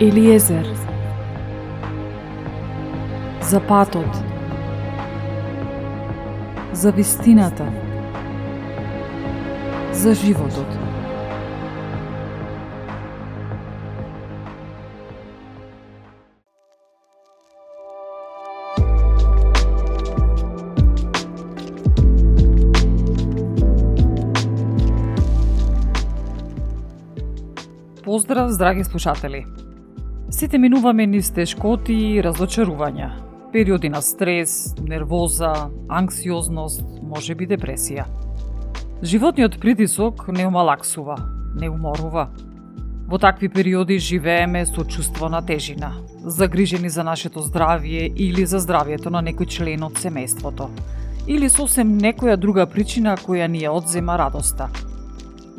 Елиезер. За патот. За вистината. За животот. Поздрав, здраги слушатели! Сите минуваме низ тешкоти и разочарувања, периоди на стрес, нервоза, анксиозност, може би депресија. Животниот притисок не омалаксува, не уморува. Во такви периоди живееме со чувство на тежина, загрижени за нашето здравје или за здравјето на некој член од семејството, или сосем некоја друга причина која ни ја одзема радоста –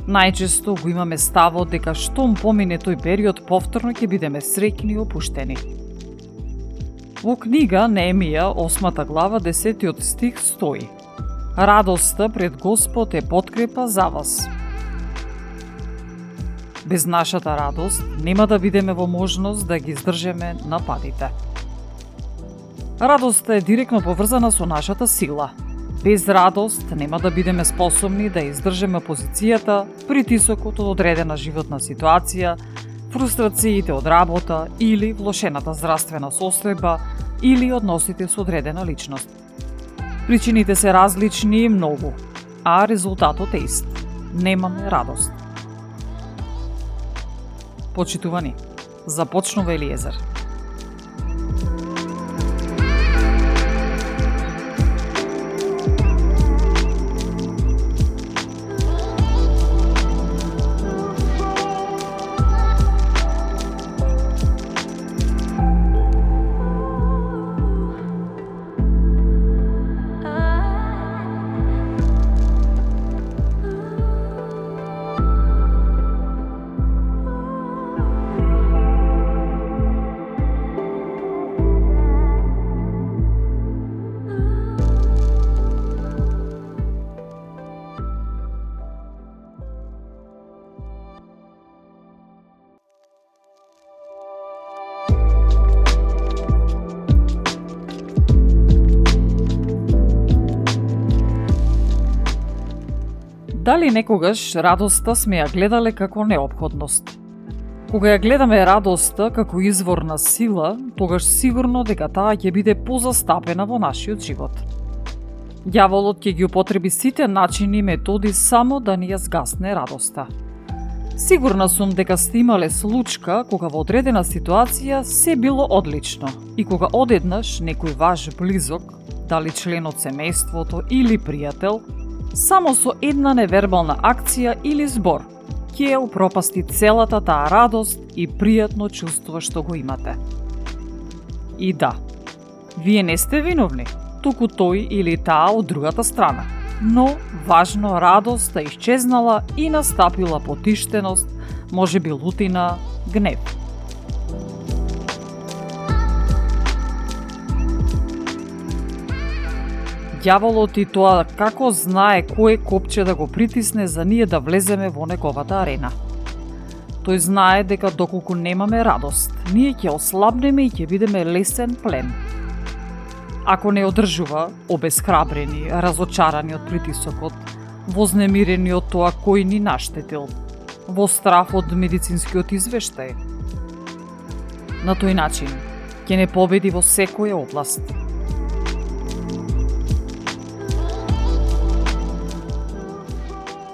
Најчесто го имаме ставот дека штом помине тој период, повторно ќе бидеме среќни и опуштени. Во книга Немија, осмата глава, десетиот стих стои Радоста пред Господ е подкрепа за вас. Без нашата радост нема да бидеме во можност да ги издржеме нападите. Радоста е директно поврзана со нашата сила – Без радост нема да бидеме способни да издржеме позицијата, притисокот од одредена животна ситуација, фрустрациите од работа или влошената здравствена состојба или односите со одредена личност. Причините се различни и многу, а резултатот е ист. Немаме радост. Почитувани, започнува Елиезер. Дали некогаш радоста сме ја гледале како необходност? Кога ја гледаме радоста како извор на сила, тогаш сигурно дека таа ќе биде позастапена во нашиот живот. Дјаволот ќе ги употреби сите начини и методи само да ни ја згасне радоста. Сигурна сум дека сте имале случка кога во одредена ситуација се било одлично и кога одеднаш некој ваш близок, дали член од семејството или пријател, само со една невербална акција или збор ќе ја упропасти целата таа радост и пријатно чувство што го имате. И да, вие не сте виновни, туку тој или таа од другата страна. Но, важно, радоста исчезнала и настапила потиштеност, може би лутина, гнев. Дјаволот и тоа како знае кое копче да го притисне за ние да влеземе во неговата арена. Тој знае дека доколку немаме радост, ние ќе ослабнеме и ќе бидеме лесен плен. Ако не одржува, обесхрабрени, разочарани од притисокот, вознемирени од тоа кој ни наштетил, во страф од медицинскиот извештај. На тој начин, ќе не победи во секоја област –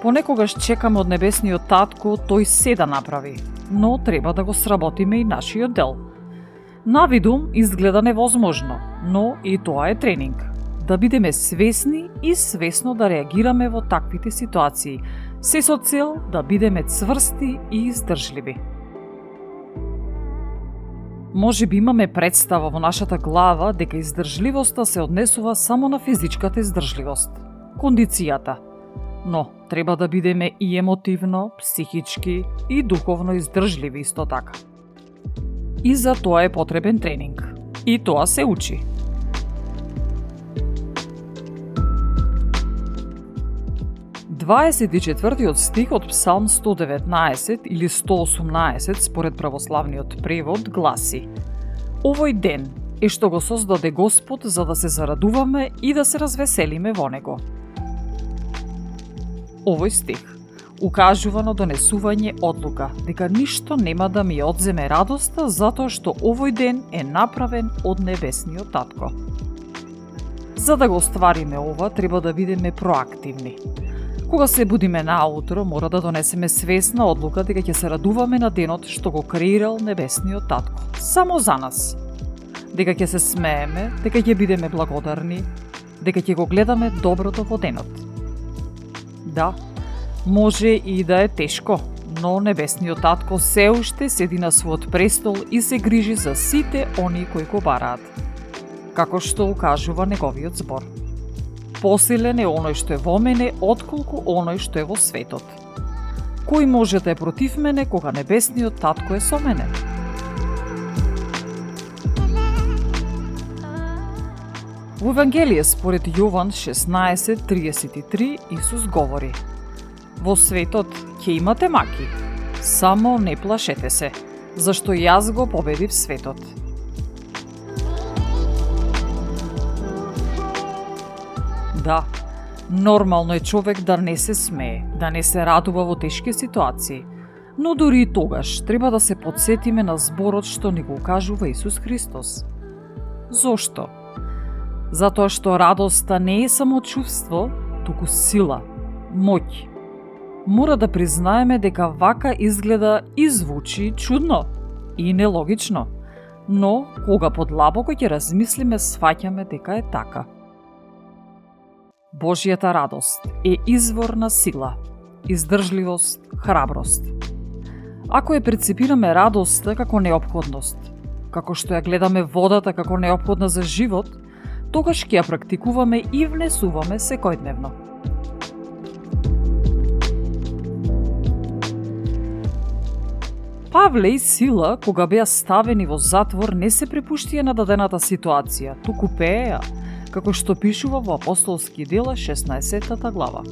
Понекогаш чекаме од небесниот татко тој се да направи, но треба да го сработиме и нашиот дел. Навидум изгледа невозможно, но и тоа е тренинг. Да бидеме свесни и свесно да реагираме во таквите ситуации, се со цел да бидеме цврсти и издржливи. Може би имаме представа во нашата глава дека издржливоста се однесува само на физичката издржливост, кондицијата – но треба да бидеме и емотивно, психички и духовно издржливи исто така. И за тоа е потребен тренинг. И тоа се учи. 24 стих од Псалм 119 или 118 според православниот превод гласи Овој ден е што го создаде Господ за да се зарадуваме и да се развеселиме во него. Овој стих укажува на донесување одлука дека ништо нема да ми одземе радоста затоа што овој ден е направен од небесниот татко. За да го оствариме ова, треба да бидеме проактивни. Кога се будиме наутро, мора да донесеме свесна одлука дека ќе се радуваме на денот што го креирал небесниот татко. Само за нас. Дека ќе се смееме, дека ќе бидеме благодарни, дека ќе го гледаме доброто во денот. Да, може и да е тешко, но небесниот татко се уште седи на својот престол и се грижи за сите они кои го бараат. Како што укажува неговиот збор. Посилен е оној што е во мене, отколку оној што е во светот. Кој може да е против мене кога небесниот татко е со мене? Во Евангелие според Јован 16.33 Исус говори – Во светот ќе имате маки, само не плашете се, зашто јас го победив светот. Да, нормално е човек да не се смее, да не се радува во тешки ситуации, но дури и тогаш треба да се подсетиме на зборот што ни го кажува Исус Христос. Зошто? Затоа што радоста не е само чувство, туку сила, моќ, мора да признаеме дека вака изгледа и звучи чудно и нелогично, но кога подлабоко ќе размислиме, сваќаме дека е така. Божијата радост е извор на сила, издржливост, храброст. Ако ја прецепираме радоста како необходност, како што ја гледаме водата како необходна за живот, тогаш ќе ја практикуваме и внесуваме секојдневно. Павле и Сила, кога беа ставени во затвор, не се препуштија на дадената ситуација, туку пееа, како што пишува во Апостолски дела 16 глава.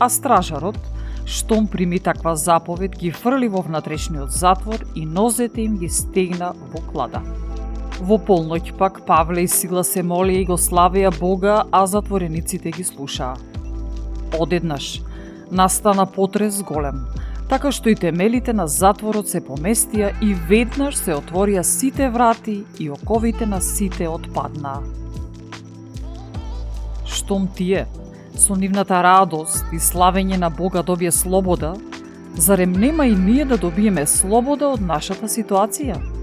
А стражарот, штом прими таква заповед, ги фрли во внатрешниот затвор и нозете им ги стегна во клада. Во полноќ пак Павле и Сила се молија и го славеа Бога, а затворениците ги слушаа. Одеднаш настана потрес голем, така што и темелите на затворот се поместија и веднаш се отворија сите врати и оковите на сите отпаднаа. Штом тие, со нивната радост и славење на Бога добие слобода, зарем нема и ние да добиеме слобода од нашата ситуација?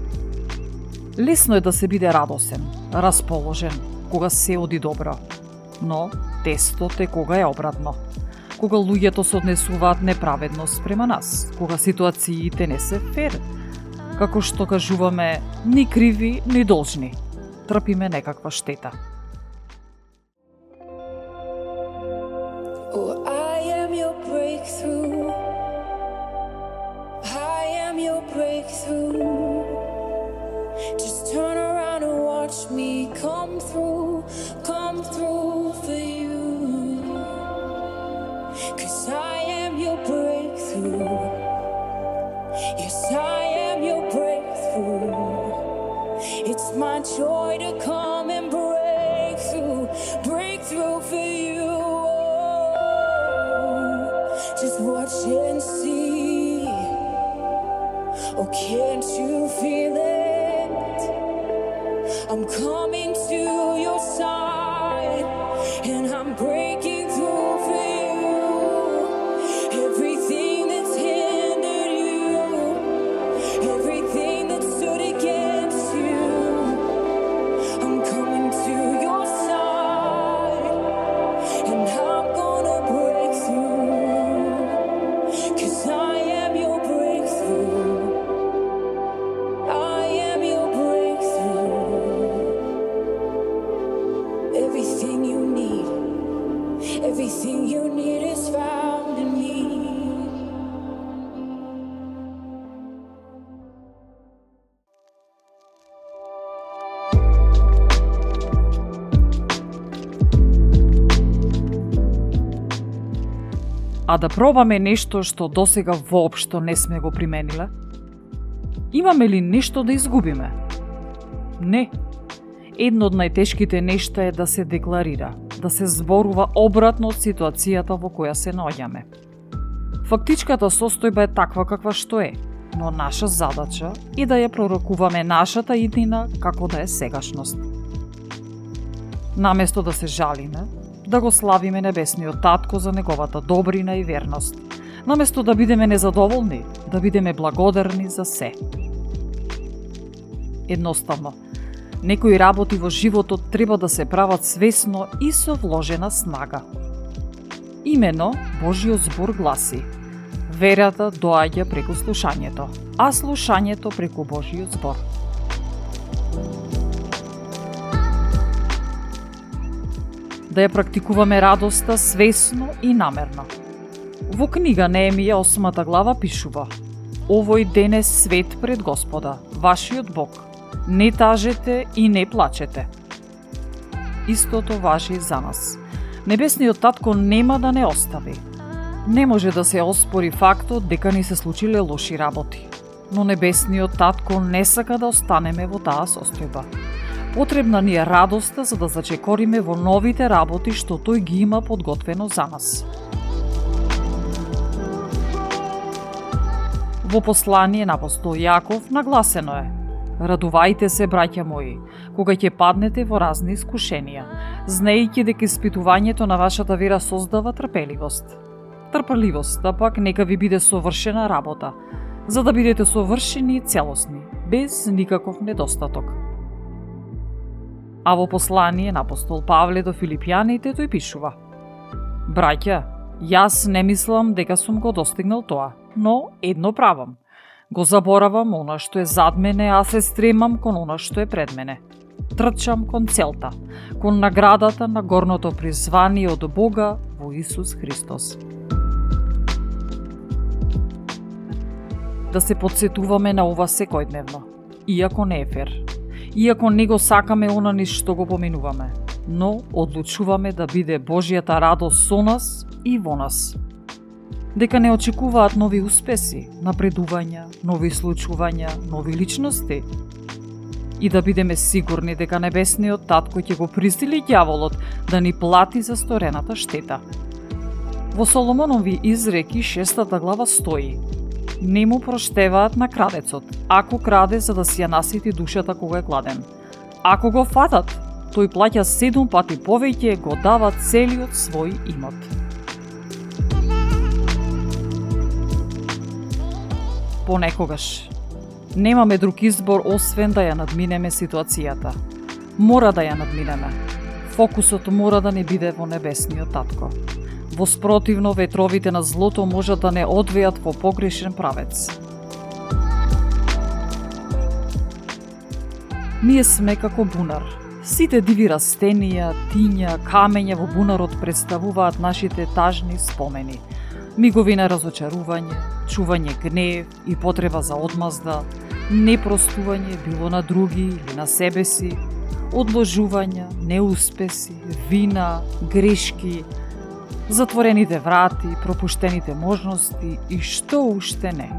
Лесно е да се биде радосен, расположен, кога се оди добро, но тестот е кога е обратно кога луѓето се однесуваат неправедно спрема нас, кога ситуациите не се фер, како што кажуваме, ни криви, ни должни. Трпиме некаква штета. Oh, I am your breakthrough. I am your breakthrough. А да пробаме нешто што досега воопшто не сме го примениле? Имаме ли нешто да изгубиме? Не. Едно од најтешките нешта е да се декларира, да се зборува обратно од ситуацијата во која се наоѓаме. Фактичката состојба е таква каква што е, но наша задача е да ја пророкуваме нашата иднина како да е сегашност. Наместо да се жалиме, да го славиме небесниот татко за неговата добрина и верност. Наместо да бидеме незадоволни, да бидеме благодарни за се. Едноставно, некои работи во животот треба да се прават свесно и со вложена снага. Имено, Божиот збор гласи Верата доаѓа преку слушањето, а слушањето преку Божиот збор. Да ја практикуваме радоста свесно и намерно. Во книга Неемија 8 глава пишува Овој ден е свет пред Господа, вашиот Бог. Не тажете и не плачете. Истото важи и за нас. Небесниот татко нема да не остави. Не може да се оспори фактот дека ни се случиле лоши работи. Но Небесниот татко не сака да останеме во таа состојба. Потребна ни е радоста за да зачекориме во новите работи што тој ги има подготвено за нас. Во послание на апостол Јаков нагласено е Радувајте се, браќа мои, кога ќе паднете во разни искушенија, знаејќи дека испитувањето на вашата вера создава трпеливост. Трпеливоста пак нека ви биде совршена работа, за да бидете совршени и целосни, без никаков недостаток. А во послание на апостол Павле до Филипјаните тој пишува Браќа, јас не мислам дека сум го достигнал тоа, но едно правам. Го заборавам она што е зад мене, а се стремам кон она што е пред мене. Трчам кон целта, кон наградата на горното призвание од Бога во Исус Христос. Да се подсетуваме на ова секојдневно, иако не е фер иако не го сакаме она низ што го поминуваме, но одлучуваме да биде Божијата радост со нас и во нас. Дека не очекуваат нови успеси, напредувања, нови случувања, нови личности. И да бидеме сигурни дека Небесниот Татко ќе го присили ѓаволот да ни плати за сторената штета. Во Соломонови изреки шестата глава стои не му проштеваат на крадецот, ако краде за да си ја насити душата кога е гладен. Ако го фатат, тој плаќа седум пати повеќе го дава целиот свој имот. Понекогаш, немаме друг избор освен да ја надминеме ситуацијата. Мора да ја надминеме. Фокусот мора да не биде во небесниот татко. Во спротивно, ветровите на злото можат да не одвеат во погрешен правец. Ние сме како бунар. Сите диви растенија, тиња, камења во бунарот представуваат нашите тажни спомени. Мигови на разочарување, чување гнев и потреба за одмазда, непростување било на други или на себе си, одложувања, неуспеси, вина, грешки, затворените врати, пропуштените можности и што уште не.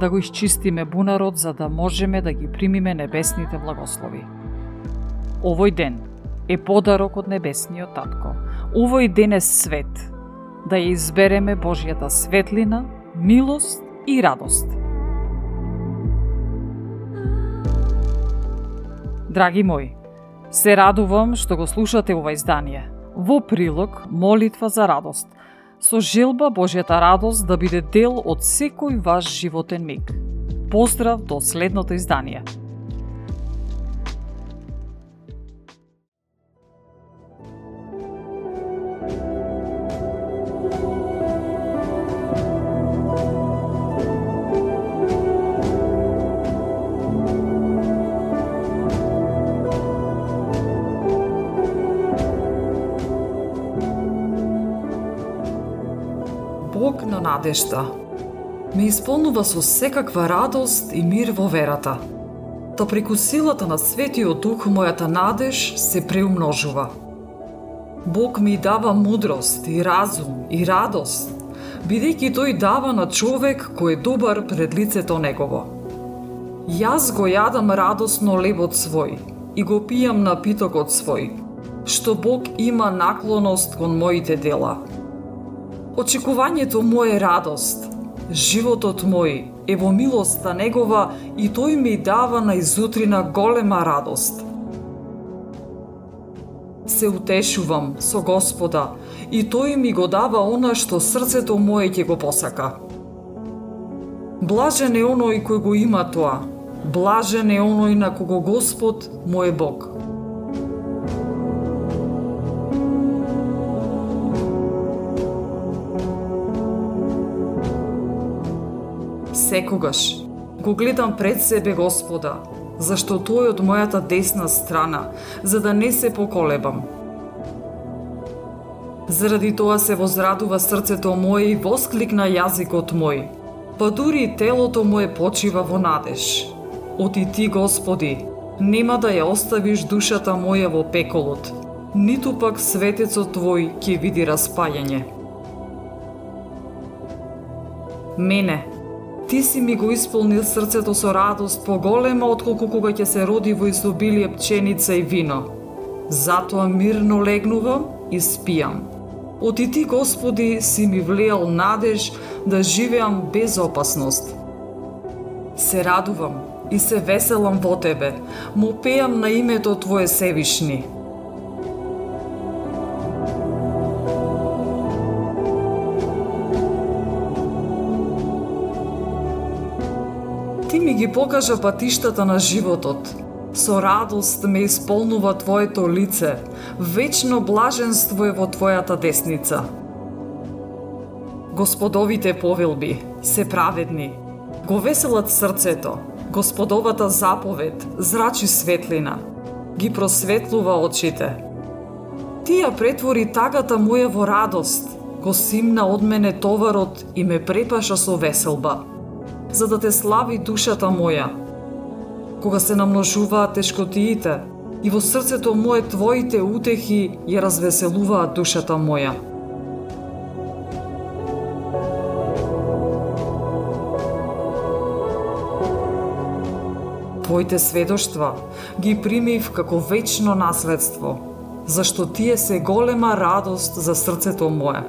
Да го исчистиме бунарот за да можеме да ги примиме небесните благослови. Овој ден е подарок од небесниот татко. Овој ден е свет. Да ја избереме Божјата светлина, милост и радост. Драги мои, се радувам што го слушате ова издание – Во прилог, молитва за радост, со желба Божјата радост да биде дел од секој ваш животен миг. Поздрав до следното издание. Бог. Ме исполнува со секаква радост и мир во верата. Та преку силата на Светиот Дух мојата надеж се преумножува. Бог ми дава мудрост и разум и радост, бидејќи тој дава на човек кој е добар пред лицето негово. Јас го јадам радосно лебот свој и го пијам напитокот свој, што Бог има наклоност кон моите дела. Очекувањето мое е радост, животот мој е во милоста негова и тој ми дава на изутрина голема радост се утешувам со Господа и тој ми го дава она што срцето мое ќе го посака. Блажен е оној кој го има тоа. Блажен е оној на кого Господ мој Бог. Секогаш го гледам пред себе Господа, зашто тој од мојата десна страна, за да не се поколебам. Заради тоа се возрадува срцето мој и воскликна јазикот мој, па дури и телото моје почива во надеж. Оти ти, Господи, нема да ја оставиш душата моја во пеколот, ниту пак светецот Твој ќе види распајање. Мене, Ти си ми го исполнил срцето со радост поголема отколку кога ќе се роди во изобилие пченица и вино. Затоа мирно легнувам и спијам. Оти ти, Господи, си ми влеал надеж да живеам без опасност. Се радувам и се веселам во Тебе, му пеам на името Твое Севишни. Ти ми ги покажа патиштата на животот. Со радост ме исполнува Твоето лице, вечно блаженство е во Твојата десница. Господовите повелби се праведни, го веселат срцето, Господовата заповед зрачи светлина, ги просветлува очите. Ти ја претвори тагата моја во радост, го симна од мене товарот и ме препаша со веселба за да те слави душата моја. Кога се намножуваат тешкотиите, и во срцето мое твоите утехи ја развеселуваат душата моја. Твоите сведоштва ги примив како вечно наследство, зашто тие се голема радост за срцето мое.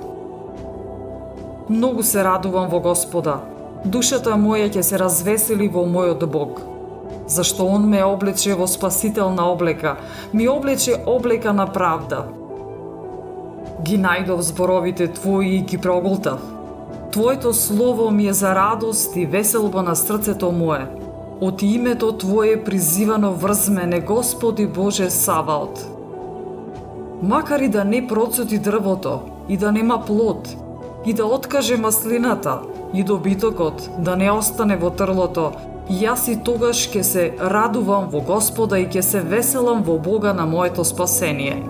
Многу се радувам во Господа, Душата моја ќе се развесели во мојот Бог, зашто Он ме облече во спасителна облека, ми облече облека на правда. Ги најдов зборовите Твои и ги проголтав. Твоето слово ми е за радост и веселба на срцето мое. Од името Твое призивано врз мене, Господи Боже Саваот. Макар и да не процути дрвото, и да нема плод, и да откаже маслината, и добитокот да не остане во трлото, јас и тогаш ќе се радувам во Господа и ќе се веселам во Бога на моето спасение.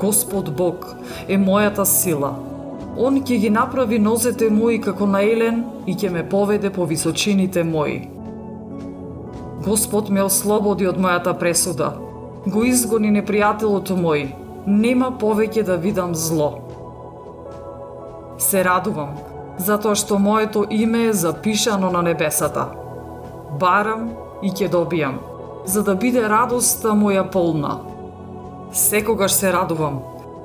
Господ Бог е мојата сила. Он ќе ги направи нозете мои како на елен и ќе ме поведе по височините мои. Господ ме ослободи од мојата пресуда – го изгони непријателото мој, нема повеќе да видам зло. Се радувам, затоа што моето име е запишано на небесата. Барам и ќе добијам, за да биде радоста моја полна. Секогаш се радувам,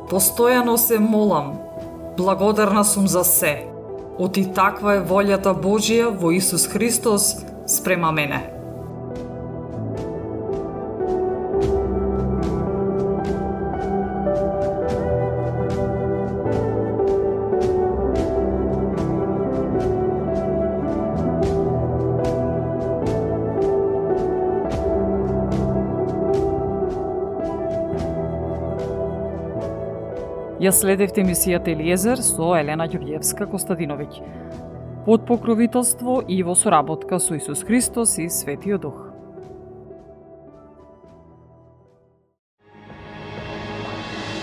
постојано се молам, благодарна сум за се. Оти таква е волјата Божија во Исус Христос спрема мене. Ја следевте емисијата Елиезер со Елена Ѓурѓевска Костадиновиќ. Под покровителство и во соработка со Исус Христос и Светиот Дух.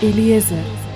Елиезер